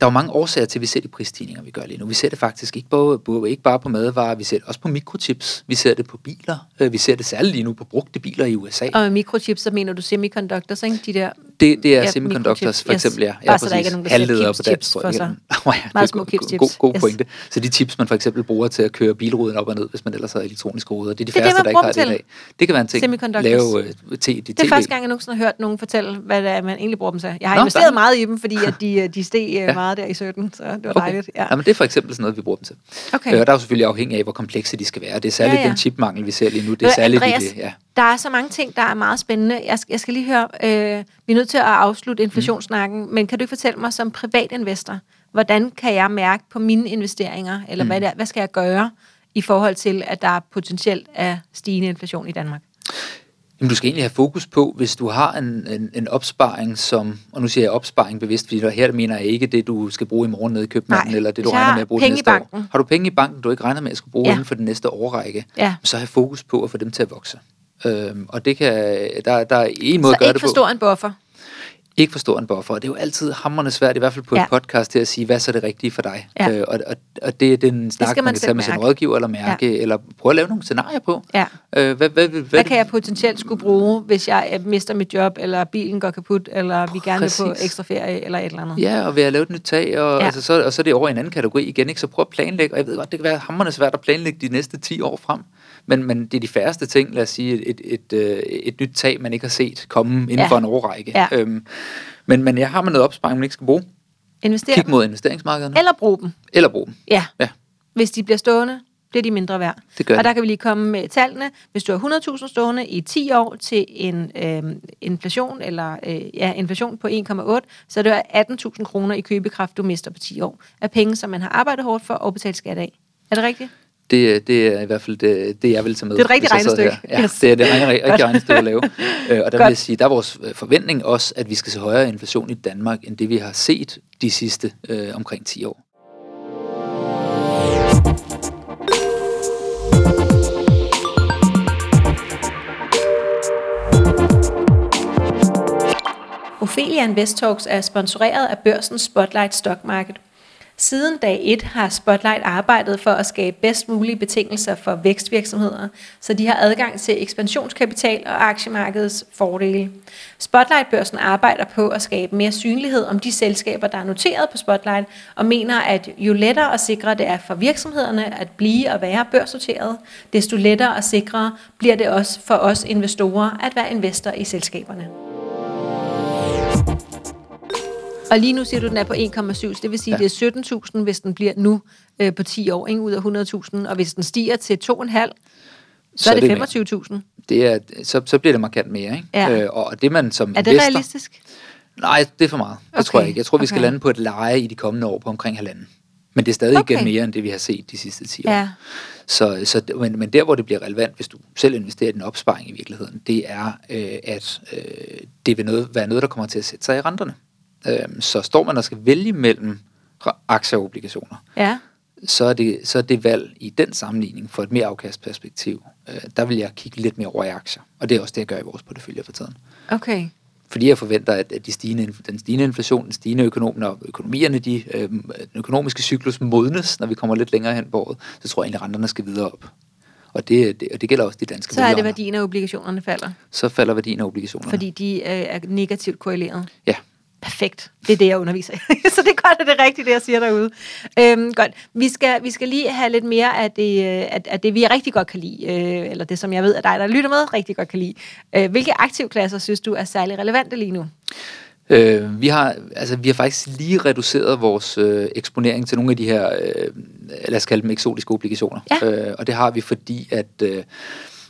der er jo mange årsager til, at vi ser de prisstigninger, vi gør lige nu. Vi ser det faktisk ikke bare, både- ikke bare på madvarer, vi ser det også på mikrochips, vi ser det på biler, øh, vi ser det særligt lige nu på brugte biler i USA. Og med mikrochips, så mener du semiconductors, ikke? De der Det, det er Ja, semiconductors, for eksempel, ja. Bare ja så der ikke er nogen, der Halvledere på dansk, tror jeg. Oh, [laughs] ja, Meget små god- chips, chips. God, god Yes. pointe. Så de chips, man for eksempel bruger til at køre bilruden op og ned, hvis man ellers har elektroniske ruder, det er de Det er det, færreste, man der ikke har det i dag. Det kan være en ting. Lave øh, te, de Det er første gang, jeg nogensinde har hørt nogen fortælle, hvad det er, man egentlig bruger dem til. Jeg har Nå, investeret meget i dem, fordi at de, øh, de steg ja. Ja. meget der i 17, så det var Okay. dejligt. Ja. Jamen, det er for eksempel sådan noget, vi bruger dem til. Okay. Øh, der er jo selvfølgelig afhængig af, hvor komplekse de skal være. Det er særligt Ja, ja. den chipmangel, vi ser lige nu. Det er særligt Andreas, det, ja. Der er så mange ting, der er meget spændende. Jeg skal, jeg skal lige høre, øh, vi er nødt til at afslutte inflationssnakken, mm. men kan du ikke fortælle mig som privatinvestor, hvordan kan jeg mærke på mine investeringer, eller mm. hvad, det er, hvad skal jeg gøre i forhold til, at der potentielt er stigende inflation i Danmark? Jamen, du skal egentlig have fokus på, hvis du har en, en, en opsparing, som, og nu siger jeg opsparing bevidst, fordi der, her mener jeg ikke det, du skal bruge i morgen nede i købmanden, eller det, du regner med at bruge næste år. Har du penge i banken, du ikke regner med at skulle bruge ja. inden for den næste årrække, Ja. så have fokus på at få dem til at vokse. Øhm, og det kan, der, der er en måde Så at gøre ikke det for på. stor en buffer. Ikke for stor en buffer. Og det er jo altid hammerende svært, i hvert fald på Ja. et podcast, til at sige, hvad så er det rigtige for dig. Ja. Øh, og, og, og det er den snak, man, man kan tage med sin rådgiver eller mærke, ja. eller prøve at lave nogle scenarier på. Ja. Øh, hvad, hvad, hvad, Hvad kan jeg potentielt skulle bruge, hvis jeg øh, mister mit job, eller bilen går kaput, eller vi gerne vil på ekstra ferie, eller et eller andet? Ja, og ved at lave et nyt tag, og, Ja. altså, så, og så er det over i en anden kategori igen, ikke? så prøv at planlægge, og jeg ved godt, det kan være hammerende svært at planlægge de næste 10 år frem, men, men det er de færreste ting, lad os sige, et, et, et, øh, et nyt tag, man ikke har set komme inden Ja. for en årrække. Ja. Øhm, men, men jeg har man noget opsparing, man ikke skal bruge. Investere Kig mod investeringsmarkederne, eller bruge dem. eller brug dem. Ja. Ja. Hvis de bliver stående, bliver de mindre værd. Det gør og der de. kan vi lige komme med tallene. Hvis du har 100.000 stående i 10 år til en øh, inflation, eller øh, ja, inflation på 1,8, så er det 18.000 kroner i købekraft, du mister på 10 år. Af penge, som man har arbejdet hårdt for og betalt skat af. Er det rigtigt? Det, det er i hvert fald det, det jeg vil tage med. Det er et rigtigt regnestykke. Ja, Yes. det er det rigtige, regnestykke at lave. [laughs] Øh, og der vil Godt. jeg sige, der er vores øh, forventning også, at vi skal se højere inflation i Danmark, end det vi har set de sidste øh, omkring 10 år. Ophelia Invest Talks er sponsoreret af børsen Spotlight Stock Market. Siden dag 1 har Spotlight arbejdet for at skabe bedst mulige betingelser for vækstvirksomheder, så de har adgang til ekspansionskapital og aktiemarkedets fordele. Spotlight-børsen arbejder på at skabe mere synlighed om de selskaber, der er noteret på Spotlight, og mener, at jo lettere og sikrere det er for virksomhederne at blive og være børsnoteret, desto lettere og sikrere bliver det også for os investorer at være investor i selskaberne. Og lige nu siger du, den er på 1,7, så det vil sige, at Ja. det er 17.000, hvis den bliver nu øh, på 10 år, ikke ud af 100.000. Og hvis den stiger til 2,5, så, så er det mere. 25.000. det er, så, så bliver det markant mere. Ikke? Ja. Øh, og det man som Er det investor, realistisk? Nej, det er for meget. Det Okay, tror jeg ikke. Jeg tror, vi skal okay. lande på et leje i de kommende år på omkring halvanden. Men det er stadig Okay. mere end det, vi har set de sidste 10 år. Ja. Så, så, det- men, men der, hvor det bliver relevant, hvis du selv investerer i en opsparing i virkeligheden, det er, øh, at øh, det vil noget, være noget, der kommer til at sætte sig i renterne. Øh, så står man og skal vælge mellem aktier og obligationer, Ja. så er, det, så er det valg i den sammenligning for et mere afkastperspektiv øh, der vil jeg kigge lidt mere over i aktier. Og det er også det, jeg gør i vores portefølje for tiden. Okay. Fordi jeg forventer, at at de stigende, den stigende inflation, den stigende økonom, når økonomierne, de, øh, den økonomiske cyklus modnes, når vi kommer lidt længere hen på året, så tror jeg egentlig, at renterne skal videre op. Og det, det, og det gælder også de danske Så er det værdien af obligationerne falder, Så falder værdien af obligationerne. fordi de øh, er negativt korreleret. Ja, Perfekt. Det er det, jeg underviser [laughs] så det er godt, at det er rigtigt, det jeg siger derude. Øhm, godt. Vi skal, vi skal lige have lidt mere af det, øh, af, af det vi rigtig godt kan lide, øh, eller det, som jeg ved, at dig, der lytter med, rigtig godt kan lide. Øh, hvilke aktivklasser synes du er særlig relevante lige nu? Øh, vi, har, altså, vi har faktisk lige reduceret vores øh, eksponering til nogle af de her, øh, lad os kalde dem eksotiske obligationer. Ja. Øh, og det har vi, fordi at, øh,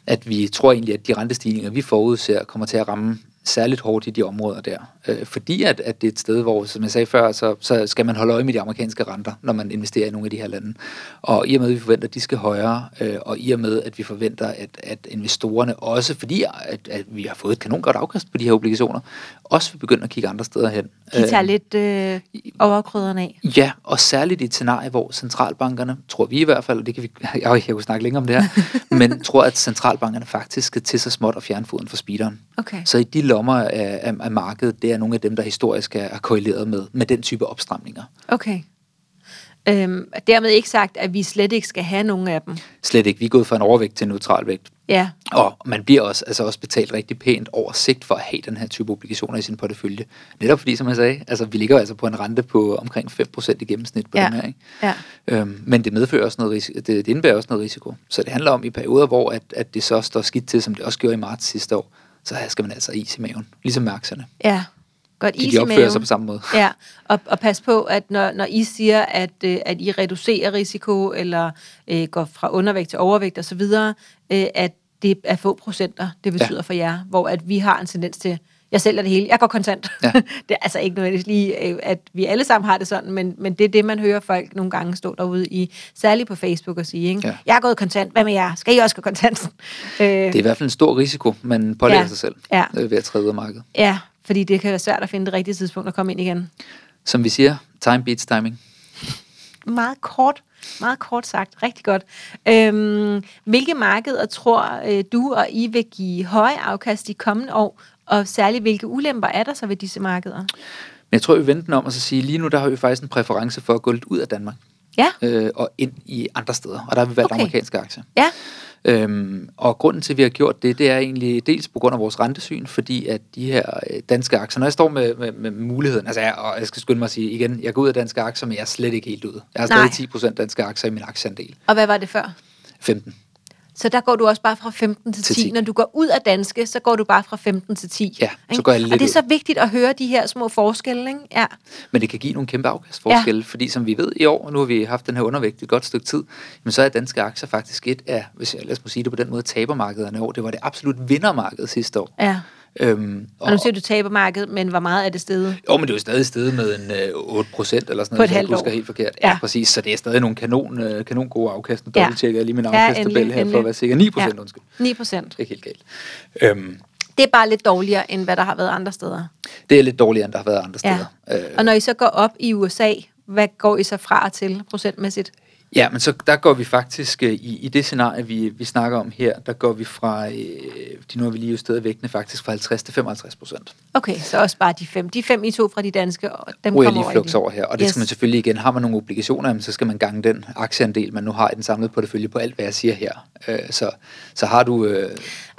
at vi tror egentlig, at de rentestigninger, vi forudser, kommer til at ramme særligt hårdt i de områder der. Øh, fordi at, at det er et sted, hvor, som jeg sagde før, så, så skal man holde øje med de amerikanske renter, når man investerer i nogle af de her lande. Og i og med, at vi forventer, at de skal højere, øh, og i og med, at vi forventer, at, at investorerne også, fordi at, at vi har fået et kanongodt afkast på de her obligationer, også vil begynde at kigge andre steder hen. De tager Øh, lidt øh, overkrydderne af. Ja, og særligt i et scenarie, hvor centralbankerne, tror vi i hvert fald, og det kan vi, [laughs] jeg, jeg kunne snakke længere om det her, [laughs] men tror, at centralbankerne faktisk skal til så småt og fjerne foden fra speederen. Okay. Så i de lommer af, af, af markedet, det er nogle af dem, der historisk er, er korreleret med, med den type opstramninger. Okay. Øhm, dermed ikke sagt, at vi slet ikke skal have nogen af dem. Slet ikke. Vi er gået fra en overvægt til en neutral vægt. Ja, Og man bliver også, altså også betalt rigtig pænt over sigt for at have den her type obligationer i sin portefølje. Netop fordi, som jeg sagde, altså, vi ligger altså på en rente på omkring 5% i gennemsnit på Ja. den her. Ikke? ja. Øhm, men det medfører også noget risiko, det, det indebærer også noget risiko. Så det handler om i perioder, hvor at, at det så står skidt til, som det også gjorde i marts sidste år, så skal man altså is i maven, ligesom med aktierne. Ja. Godt De, is de i opfører maven. sig på samme måde. Ja, og, og pas på, at når, når I siger, at, øh, at I reducerer risiko, eller øh, går fra undervægt til overvægt osv., øh, at det er få procenter, det betyder ja. for jer, hvor at vi har en tendens til, jeg sælger det hele, jeg går kontant. Ja. [laughs] det er altså ikke nødvendigvis lige, øh, at vi alle sammen har det sådan, men, men det er det, man hører folk nogle gange stå derude i, særligt på Facebook og sige, ikke? Ja. jeg er gået kontant, hvad med jer? Skal I også gå kontant? øh, [laughs] Det er i hvert fald en stor risiko, man pålægger Ja. sig selv Ja. øh, ved at træde ud af markedet. ja, fordi det kan være svært at finde det rigtige tidspunkt at komme ind igen. Som vi siger, time beats timing. Meget kort, meget kort sagt. Rigtig godt. Øhm, hvilke markeder tror øh, du og I vil give høje afkast de kommende år, og særligt hvilke ulemper er der så ved disse markeder? Men jeg tror, vi venter om og så sige, lige nu der har vi faktisk en præference for at gå lidt ud af Danmark Ja, øh, og ind i andre steder. Og der har vi valgt Okay. amerikanske aktier. ja, Øhm, og grunden til, at vi har gjort det, det er egentlig dels på grund af vores rentesyn, fordi at de her øh, danske aktier, når jeg står med, med, med muligheden, altså jeg, og jeg skal skynde mig at sige igen, jeg går ud af danske aktier, men jeg er slet ikke helt ude. Jeg har Nej. stadig 10% danske aktier i min aktieandel. og hvad var det før? 15. Så der går du også bare fra 15 til 10. Til 10. Når du går ud af danske, så går du bare fra 15 til 10. Ja, så ikke? går jeg lidt Og det er så vigtigt at høre de her små forskelle, ikke? Ja, Men det kan give nogle kæmpe afkastforskelle, ja. fordi som vi ved i år, og nu har vi haft den her undervægt et godt stykke tid, men så er danske aktier faktisk et af, hvis jeg lad os må sige det på den måde, tabermarkederne i år. Det var det absolut vindermarked sidste år. ja. Øhm, Og nu siger du taber markedet, men hvor meget er det stedet? Jo, men det er jo stadig stedet med en øh, 8 procent eller sådan noget, hvis jeg husker helt forkert. Ja. Ja, præcis. Så det er stadig nogle kanon, øh, kanon gode afkast. Nu Ja. dobbelttjekker jeg lige min Ja, afkasttabel endelig, her, for at være sikker. 9 procent, Ja. ja. undskyld. 9 procent. Ikke helt galt. Øhm, Det er bare lidt dårligere, end hvad der har været andre steder. det er lidt dårligere, end der har været andre Ja. steder. Øh, Og når I så går op i USA, hvad går I så fra og til procentmæssigt? Ja, men så der går vi faktisk, øh, i, i det scenarie, vi, vi snakker om her, der går vi fra, øh, de nu har vi lige justeret vægtene, faktisk fra 50 til 55 procent. Okay, så også bare de fem. De fem, I to fra de danske, og dem Ryger kommer lige over i over her. Og det yes. skal man selvfølgelig igen, har man nogle obligationer, jamen, så skal man gange den aktieandel, man nu har i den samlede portefølje på alt, hvad jeg siger her. Øh, så, så har du, øh,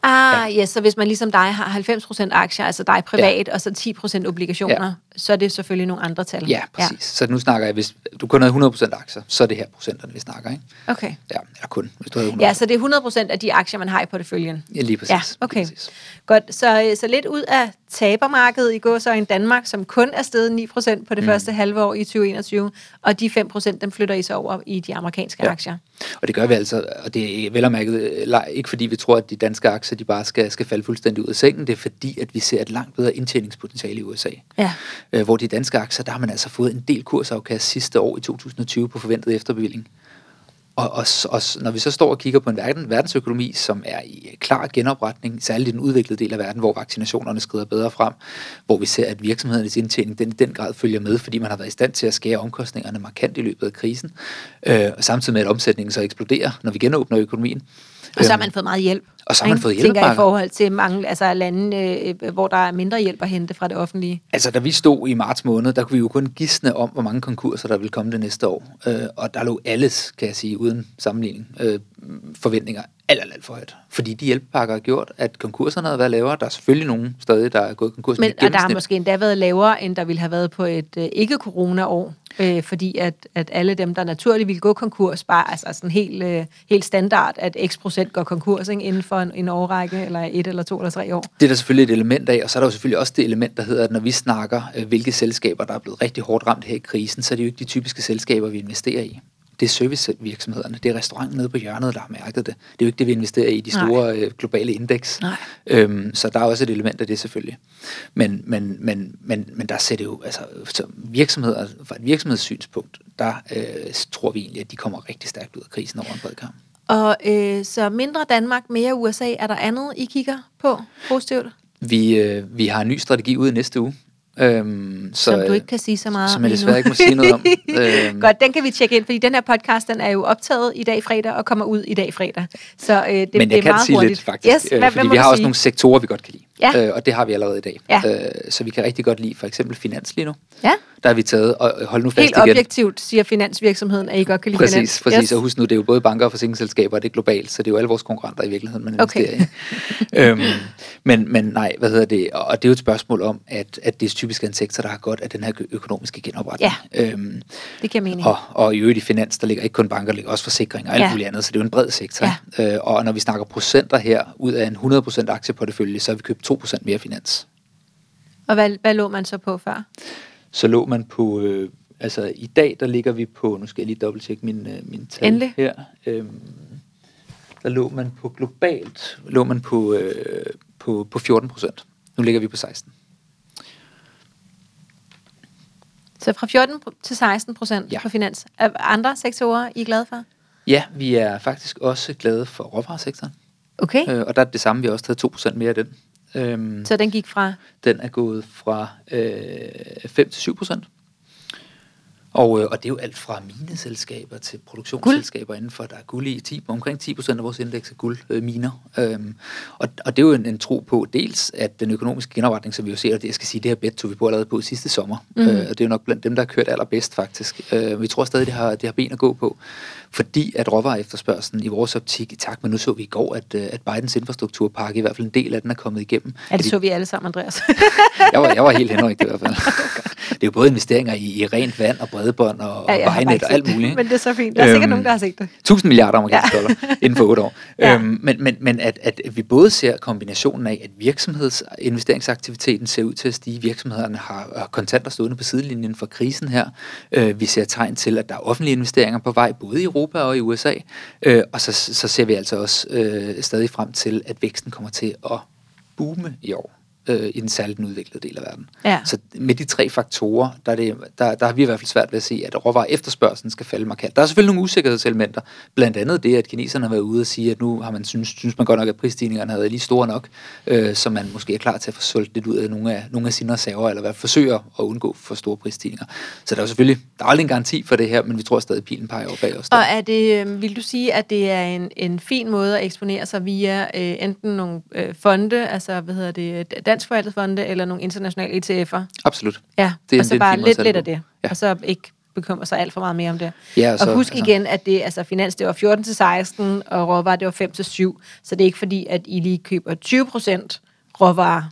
Ah, ja. yes, så hvis man ligesom dig har 90% aktier, altså dig privat, ja. og så 10% obligationer, ja. så er det selvfølgelig nogle andre tal. ja, præcis. Ja. Så nu snakker jeg, hvis du kun havde 100 procent aktier, så er det her procenterne, vi snakker, ikke? Ja. Okay. Ja, eller kun, hvis du havde 100 Ja, så det er 100% af de aktier, man har i porteføljen. Ja, lige præcis. Ja, okay. Præcis. Godt, så, så lidt ud af tabermarkedet i går så i Danmark, som kun er steget 9% på det mm. første halve år i 2021, og de 5% dem flytter I så over i de amerikanske ja. Ja. aktier. Og det gør vi altså, og det er vel og mærket, ikke fordi vi tror, at de danske aktier de bare skal, skal falde fuldstændig ud af sengen, det er fordi, at vi ser et langt bedre indtjeningspotentiale i USA. Ja. Øh, hvor de danske aktier, der har man altså fået en del kursafkast sidste år i 2020 på forventet efterbevilling. Og, og, og når vi så står og kigger på en verden, verdensøkonomi, som er i klar genopretning, særligt i den udviklede del af verden, hvor vaccinationerne skrider bedre frem, hvor vi ser, at virksomhedernes indtjening den i den grad følger med, fordi man har været i stand til at skære omkostningerne markant i løbet af krisen, øh, og samtidig med, at omsætningen så eksploderer, når vi genåbner økonomien, og så har man fået meget hjælp. og så har man ikke? fået Tænker jeg i hjælpepakker. forhold til mange altså lande, øh, hvor der er mindre hjælp at hente fra det offentlige. Altså, da vi stod i marts måned, der kunne vi jo kun gisne om, hvor mange konkurser, der ville komme det næste år. Øh, og der lå alles, kan jeg sige, uden sammenligning, øh, forventninger alt, alt, alt for højt. Fordi de hjælpepakker har gjort, at konkurserne havde været lavere. Der er selvfølgelig nogen stadig, der er gået konkurs. Men, og der har måske endda været lavere, end der ville have været på et øh, ikke-corona-år. Øh, fordi at, at alle dem, der naturligt ville gå konkurs, bare altså sådan helt, øh, helt standard, at x procent går konkurs ikke, inden for en, en årrække, eller et eller to eller tre år. Det er der selvfølgelig et element af, og så er der jo selvfølgelig også det element, der hedder, at når vi snakker, øh, hvilke selskaber, der er blevet rigtig hårdt ramt her i krisen, så er det jo ikke de typiske selskaber, vi investerer i. Det er servicevirksomhederne, det er restauranten nede på hjørnet, der har mærket det. Det er jo ikke det, vi investerer i, de Nej. store øh, globale indeks. Nej. Øhm, så der er også et element af det selvfølgelig. Men, men, men, men, men der ser det jo, altså så virksomheder, fra et virksomhedssynspunkt, der øh, tror vi egentlig, at de kommer rigtig stærkt ud af krisen over en bred kamp. Og øh, så mindre Danmark, mere USA, er der andet, I kigger på positivt, Vi, øh, vi har en ny strategi ude i næste uge. Øhm, så, som du øh, ikke kan sige så meget som om jeg desværre ikke må sige noget om. [laughs] Øhm, Godt, den kan vi tjekke ind, fordi den her podcast, den er jo optaget i dag fredag, og kommer ud i dag fredag. Så øh, det, Men det jeg er kan meget sige hurtigt. lidt faktisk, Yes, øh, hvad, fordi hvad vi har også sige? nogle sektorer, vi godt kan lide. Ja. Øh, og det har vi allerede i dag. Ja. Øh, så vi kan rigtig godt lide for eksempel finans lige nu. Ja, Der har vi taget, og øh, hold nu fast helt igen. objektivt siger finansvirksomheden, at I godt kan lide Præcis, finans. præcis. Yes. Og husk nu, det er jo både banker og forsikringsselskaber, og det er globalt, så det er jo alle vores konkurrenter i virkeligheden, man Okay. investerer i. [laughs] øhm, men, men nej, hvad hedder det? Og og det er jo et spørgsmål om, at, at det er typisk en sektor, der har godt af den her økonomiske genopretning. Øhm, Det giver mening. og, og i øvrigt i finans, der ligger ikke kun banker, der ligger også forsikringer og alt Ja. ja. muligt andet, så det er jo en bred sektor. Ja. Øh, og når vi snakker procenter her, ud af en 100% aktieportefølje, så har vi købt 2% mere finans. Og hvad, hvad lå man så på før? Så lå man på, øh, altså i dag, der ligger vi på, nu skal jeg lige dobbelttjekke min, øh, min tal Endelig. her. Øhm, der lå man på globalt, lå man på, øh, på, på 14%. Nu ligger vi på 16. Så fra 14 til 16 procent Ja. på finans. Er andre sektorer, I er glade for? Ja, vi er faktisk også glade for råvaresektoren. Okay, Øh, og der er det samme, vi har også taget 2% mere af den. Øhm, så den gik fra... Den er gået fra øh, 5 til 7 procent. Og, øh, og det er jo alt fra mineselskaber til produktionsselskaber inden for, der er guld i 10, omkring 10 procent af vores indeks er guldminer. Øh, miner. øhm, og, og det er jo en, en tro på dels, at den økonomiske genopretning, som vi jo ser, og det jeg skal sige, det her bet tog vi på allerede på sidste sommer. Mm. Øh, og det er jo nok blandt dem, der har kørt allerbedst faktisk. Øh, vi tror stadig, det har, det har ben at gå på. Fordi at råvarer efterspørgselen i vores optik, i takt med nu så vi i går, at, øh, at Bidens infrastrukturpakke, i hvert fald en del af den er kommet igennem. Ja, det så vi alle sammen, Andreas. [laughs] jeg, var, jeg var helt henrygt i hvert fald. [laughs] Det er jo både investeringer i, i rent vand og bredbånd og, ja, og vejnet og alt det, muligt. Men det er så fint. Der er sikkert Øhm, nogen, der har set det. 1000 milliarder amerikanske ja. dollar inden for otte år. Ja. [laughs] ja. øhm, men men, men at, at vi både ser kombinationen af, at virksomhedsinvesteringsaktiviteten ser ud til at stige. Virksomhederne har, har kontanter stående på sidelinjen for krisen her. Øh, vi ser tegn til, at der er offentlige investeringer på vej, både i Europa Europa og i USA. Øh, og så, så ser vi altså også øh, stadig frem til, at væksten kommer til at boome i år øh, i den særligt udviklede del af verden. Ja. Så med de tre faktorer, der, er det, der, der har vi i hvert fald svært ved at se, at råvarer efterspørgselen skal falde markant. Der er selvfølgelig nogle usikkerhedselementer, blandt andet det, at kineserne har været ude og sige, at nu har man synes, synes man godt nok, at prisstigningerne har været lige store nok, øh, så man måske er klar til at få solgt lidt ud af nogle af, nogle af sine reserver, eller hvad forsøger at undgå for store prisstigninger. Så der er jo selvfølgelig, der er aldrig en garanti for det her, men vi tror stadig, at pilen peger over bag os. Og er det, øh, vil du sige, at det er en, en fin måde at eksponere sig via øh, enten nogle øh, fonde, altså hvad hedder det, dansk forvaltet fonde, eller nogle internationale ETF'er? Absolut. Ja, Det er og så det bare lidt, lidt af det. Ja. Og så ikke bekymre sig alt for meget mere om det. Ja, og så- husk altså- igen, at det, altså finans, det var 14 til 16, og råvarer, det var 5 til 7. Så det er ikke fordi, at I lige køber 20 procent råvarer.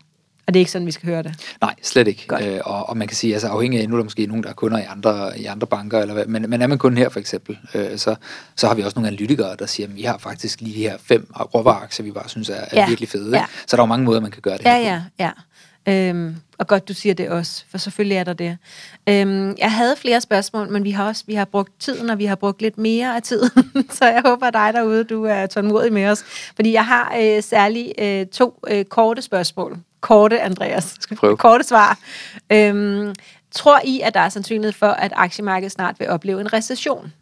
Og det er ikke sådan, vi skal høre det. Nej, slet ikke. Godt. Øh, og, og man kan sige, altså afhængig af, nu er der måske nogen, der er kunder i andre, i andre banker, eller hvad, men, men er man kun her for eksempel, øh, så, så har vi også nogle analytikere, der siger, at vi har faktisk lige de her fem råvareaktier, vi bare synes er, er Ja, virkelig fede. ja. Så der er jo mange måder, man kan gøre det Ja, her på. ja, ja. Øhm, og godt, du siger det også, for selvfølgelig er der det. Øhm, jeg havde flere spørgsmål, men vi har også vi har brugt tiden, og vi har brugt lidt mere af tiden. [laughs] så jeg håber, at dig derude, du er tålmodig med os. Fordi jeg har øh, særligt øh, to øh, korte spørgsmål. Korte, Andreas. Prøve. Korte svar. Øhm, tror I, at der er sandsynlighed for, at aktiemarkedet snart vil opleve en recession?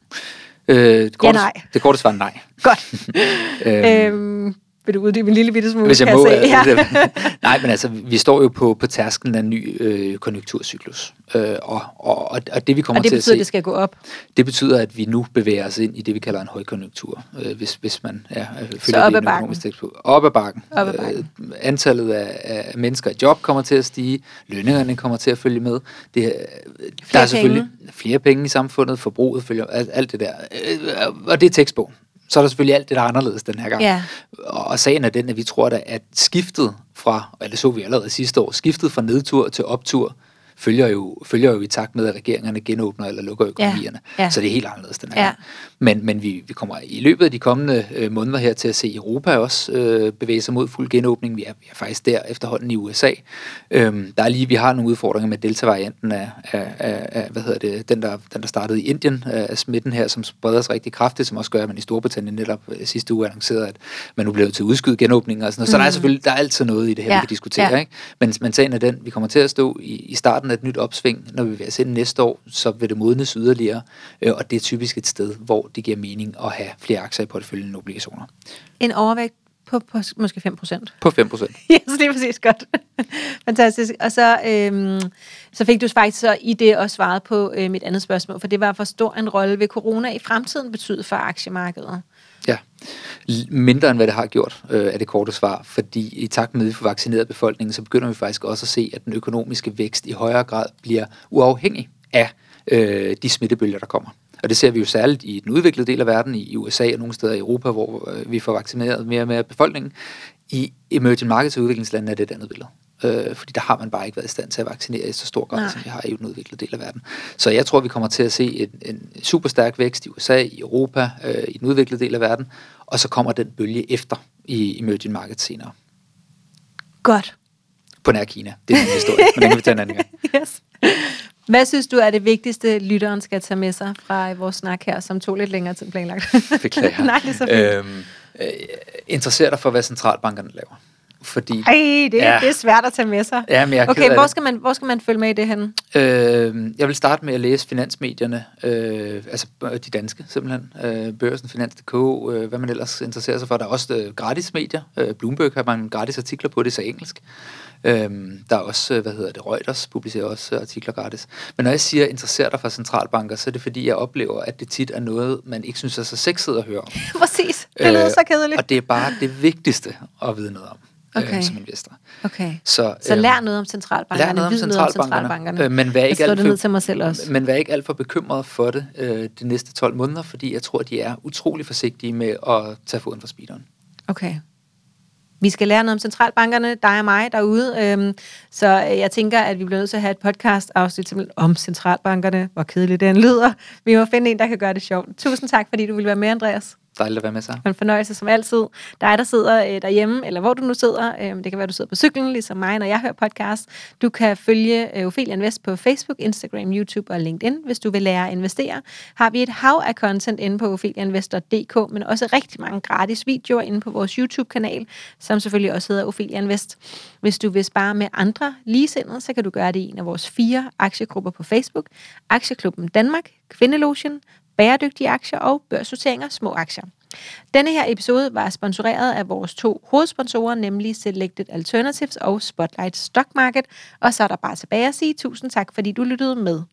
Øh, det korte, nej. Det korte svar er nej. Godt. [laughs] Øhm, øhm, Vil du uddybe en lille bitte smule? Hvis jeg må. se? Ja. Ja. [laughs] Nej, men altså, vi står jo på, på tærsken af en ny øh, konjunkturcyklus. Øh, og, og, og det vi kommer Og det til betyder, at at det se, skal gå op. det betyder, at vi nu bevæger os ind i det, vi kalder en højkonjunktur. Øh, hvis, hvis man ja, øh, følger op det ad bakken. på. Op ad bakken. Op ad bakken. Øh, antallet af, af mennesker i job kommer til at stige. Lønningerne kommer til at følge med. Det, er- der er selvfølgelig flere penge i samfundet. Forbruget følger alt, alt det der. Øh, og det er tekstbogen. Så er der selvfølgelig alt det, der er anderledes den her gang. Ja. Og sagen er den, at vi tror da, at skiftet fra, det så vi allerede sidste år, skiftet fra nedtur til optur, følger jo, følger jo i takt med, at regeringerne genåbner eller lukker økonomierne. Ja, ja. Så det er helt anderledes den her Ja. Men, men vi, vi kommer i løbet af de kommende øh, måneder her til at se Europa også øh, bevæge sig mod fuld genåbning. Vi er, vi er faktisk der efterhånden i USA. Øhm, der er lige, vi har nogle udfordringer med delta-varianten af, af, af, af hvad hedder det, den der, den der startede i Indien af af smitten her, som spreder sig rigtig kraftigt, som også gør, at man i Storbritannien netop øh, sidste uge annoncerede, at man nu bliver til at udskyde genåbninger og sådan noget. Så der er selvfølgelig der er altid noget i det her, Ja, vi kan diskutere. ja. Ikke? Men, men sagen er den, vi kommer til at stå i, i starten af et nyt opsving, når vi vil se næste år, så vil det modnes yderligere, øh, og det er typisk et sted, hvor det giver mening at have flere aktier i porteføljen end obligationer. En overvægt på, på måske 5 procent. På 5 procent. [laughs] yes, det er præcis godt. [laughs] Fantastisk. Og så, øhm, så fik du faktisk så i det også svaret på øh, mit andet spørgsmål, for det var, hvor stor en rolle vil corona i fremtiden betyde for aktiemarkedet? Ja, mindre end hvad det har gjort, øh, er det korte svar, fordi i takt med, at vi får vaccineret befolkningen, så begynder vi faktisk også at se, at den økonomiske vækst i højere grad bliver uafhængig af øh, de smittebølger, der kommer. Og det ser vi jo særligt i den udviklede del af verden, i USA og nogle steder i Europa, hvor øh, vi får vaccineret mere og mere befolkningen. I emerging markets og udviklingslande er det et andet billede. Øh, fordi der har man bare ikke været i stand til at vaccinere i så stor grad, Nej. som vi har i den udviklede del af verden. Så jeg tror, vi kommer til at se en, en super stærk vækst i USA, i Europa, øh, i den udviklede del af verden, og så kommer den bølge efter i emerging markets senere. Godt. På nær Kina. Det er en historie, men den kan vi tage en anden gang. [laughs] Yes. Hvad synes du er det vigtigste, lytteren skal tage med sig fra vores snak her, som tog lidt længere tid planlagt? [laughs] Beklager. [laughs] Nej, det er så fint. Øhm, øh, interesser dig for, hvad centralbankerne laver. Fordi, Ej, det, ja. Det er svært at tage med sig. Ja, men jeg okay, hvor skal, man, hvor skal man følge med i det hen? Øh, jeg vil starte med at læse finansmedierne, øh, altså b- de danske simpelthen, øh, Børsen, Finans.dk, øh, hvad man ellers interesserer sig for. Der er også øh, gratis medier. Øh, Bloomberg har man gratis artikler på, det så engelsk. Øh, der er også, øh, hvad hedder det, Reuters publicerer også øh, artikler gratis. Men når jeg siger interesserer dig for centralbanker, så er det fordi, jeg oplever, at det tit er noget, man ikke synes er så sexet at høre om. [laughs] Præcis, det lyder Øh, så kedeligt. Og det er bare det vigtigste at vide noget om Okay. øh, som investor. Okay, Så, så øhm, lær noget om centralbankerne, lær noget om vid noget om centralbankerne, øh, men vær jeg ikke alt for- ned til mig selv også. Men vær ikke alt for bekymret for det øh, de næste 12 måneder, fordi jeg tror, de er utrolig forsigtige med at tage foden fra speederen. Okay. Vi skal lære noget om centralbankerne, dig og mig derude. Øhm, så øh, jeg tænker, at vi bliver nødt til at have et podcast-afsnit om centralbankerne. Hvor kedeligt den lyder. Vi må finde en, der kan gøre det sjovt. Tusind tak, fordi du ville være med, Andreas. Dejligt at være med sig. En fornøjelse som altid. Dig, der sidder øh, derhjemme, eller hvor du nu sidder. Øh, det kan være, du sidder på cyklen, ligesom mig, når jeg hører podcast. Du kan følge øh, Ophelia Invest på Facebook, Instagram, YouTube og LinkedIn, hvis du vil lære at investere. Har vi et hav af content inde på opheliainvestor.dk, men også rigtig mange gratis videoer inde på vores YouTube-kanal, som selvfølgelig også hedder Ophelia Invest. Hvis du vil spare med andre ligesindede, så kan du gøre det i en af vores fire aktiegrupper på Facebook. Aktieklubben Danmark, Kvindelogien, bæredygtige aktier og børsnoteringer små aktier. Denne her episode var sponsoreret af vores to hovedsponsorer, nemlig Selected Alternatives og Spotlight Stock Market. Og så er der bare tilbage at sige tusind tak, fordi du lyttede med.